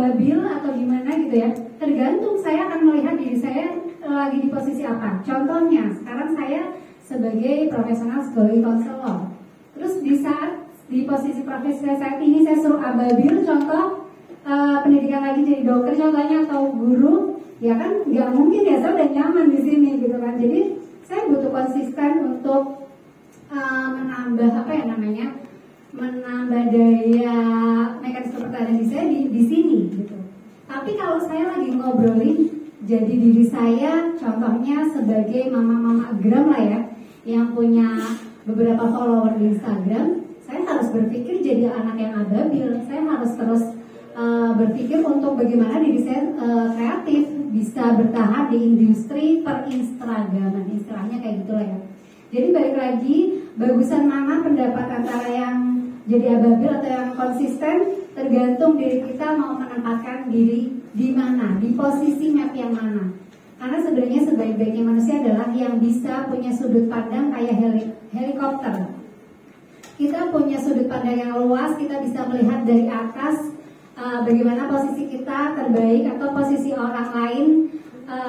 ababil atau gimana gitu ya. Tergantung saya akan melihat diri saya eh, lagi di posisi apa. Contohnya sekarang saya sebagai profesional psikologi konselor terus di saat di posisi profesi saya saat ini saya suruh ababil contoh eh, pendidikan lagi jadi dokter contohnya atau guru ya kan nggak mungkin ya saya udah nyaman di sini gitu kan. Jadi saya butuh konsisten untuk uh, menambah apa ya namanya menambah daya mekanisme pertahanan diri saya di, di sini. Tapi kalau saya lagi ngobrolin jadi diri saya contohnya sebagai mama-mama gram lah ya yang punya beberapa follower di Instagram, saya harus berpikir jadi anak yang ababil. Saya harus terus uh, berpikir untuk bagaimana diri saya uh, kreatif bisa bertahan di industri per Instagraman istilahnya kayak gitulah ya. Jadi balik lagi bagusan mana pendapat antara yang jadi ababil atau yang konsisten tergantung diri kita mau menempatkan diri di mana, di posisi map yang mana. Karena sebenarnya sebaik-baiknya manusia adalah yang bisa punya sudut pandang kayak heli helikopter. Kita punya sudut pandang yang luas, kita bisa melihat dari atas uh, bagaimana posisi kita terbaik atau posisi